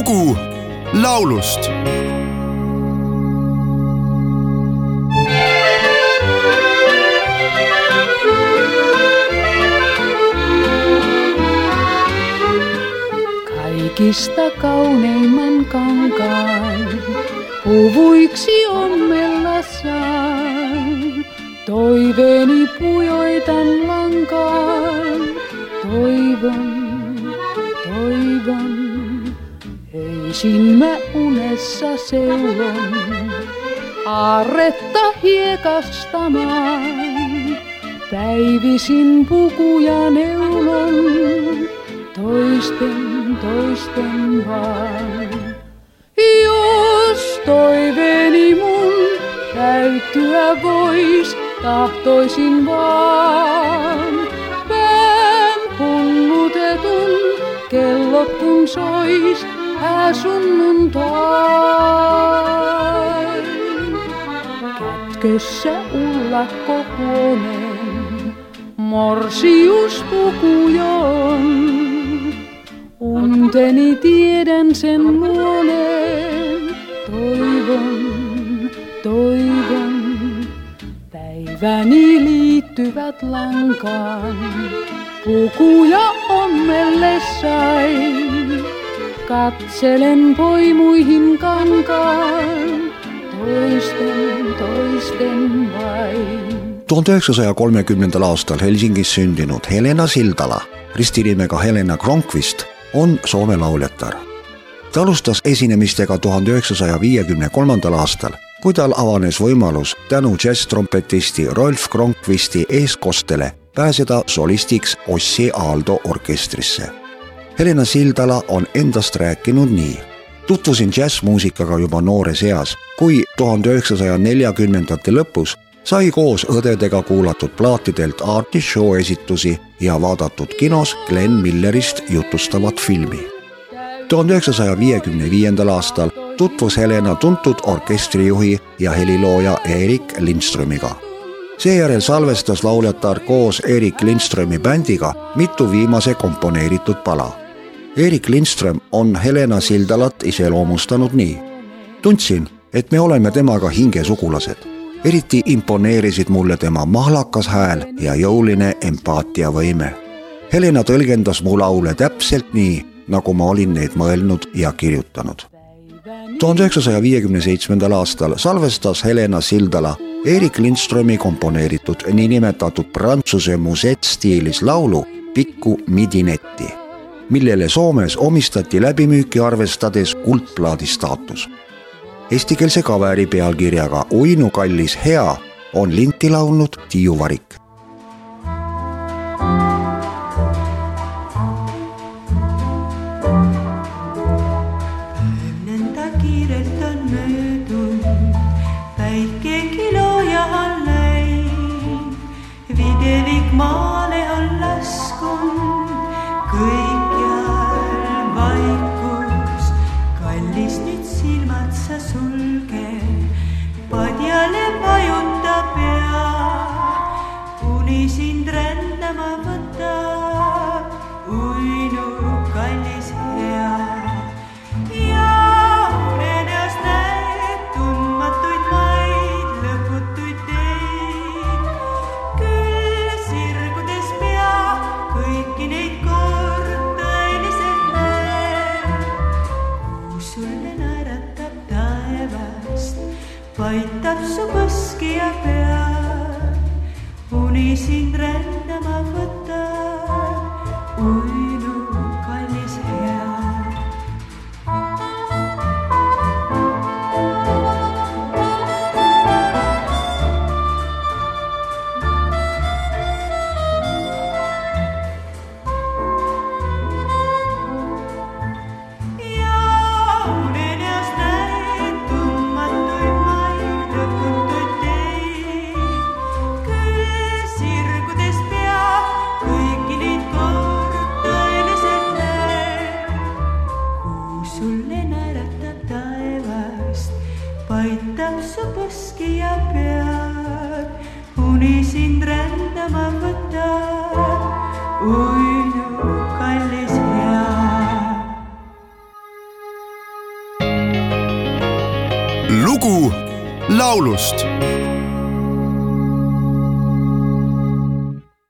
lugu laulust kaikista kauneimman kankaan, puvuiksi ommella saan. Toiveeni pujoitan lankaan, toivon, Öisin mä unessa seulon, aarretta hiekastamaan. Päivisin pukuja neulon, toisten, toisten vaan. Jos toiveeni mun täyttyä vois, tahtoisin vaan. Pään hullutetun kellot kun sois, hää sunnuntai. Kätkössä ullakko huoneen, morsius pukujon. Unteni tiedän sen luoneen, toivon, toivon. Päiväni liittyvät lankaan, pukuja ommelle sain. Katselen poimuihin kankaan, toisten, toisten vain. tuhande üheksasaja kolmekümnendal aastal Helsingis sündinud Helena Sildala, ristinimega Helena Kronkvist, on Soome lauljatar. ta alustas esinemistega tuhande üheksasaja viiekümne kolmandal aastal, kui tal avanes võimalus tänu džässtrompetisti Rolf Kronkvisti eeskostele pääseda solistiks Ossi Aaldo orkestrisse. Helena Sildala on endast rääkinud nii tutvusin džässmuusikaga juba noores eas, kui tuhande üheksasaja neljakümnendate lõpus sai koos õdedega kuulatud plaatidelt Arti show esitusi ja vaadatud kinos Glen Millerist jutustavat filmi. tuhande üheksasaja viiekümne viiendal aastal tutvus Helena tuntud orkestrijuhi ja helilooja Erik Lindströmiga. seejärel salvestas lauljatar koos Erik Lindströmi bändiga mitu viimase komponeeritud pala. Erik Lindström on Helena Sildalat iseloomustanud nii. tundsin, et me oleme temaga hingesugulased eriti imponeerisid mulle tema mahlakas hääl ja jõuline empaatiavõime. Helena tõlgendas mu laule täpselt nii, nagu ma olin neid mõelnud ja kirjutanud. tuhande üheksasaja viiekümne seitsmendal aastal salvestas Helena Sildala Erik Lindströmi komponeeritud niinimetatud prantsuse musettstiilis laulu Pikku midinetti, millele Soomes omistati läbimüüki arvestades kuldplaadi staatus eestikeelse kaveri pealkirjaga Uinu kallis hea on linti laulnud Tiiu Varik. Silmad sa sulge, padjale vajuta sulle naeratab taevast, paitab su põski ja pead. uni sind rändama võtab, uinu 담아 봤다 울려 kallisea lugu laulust.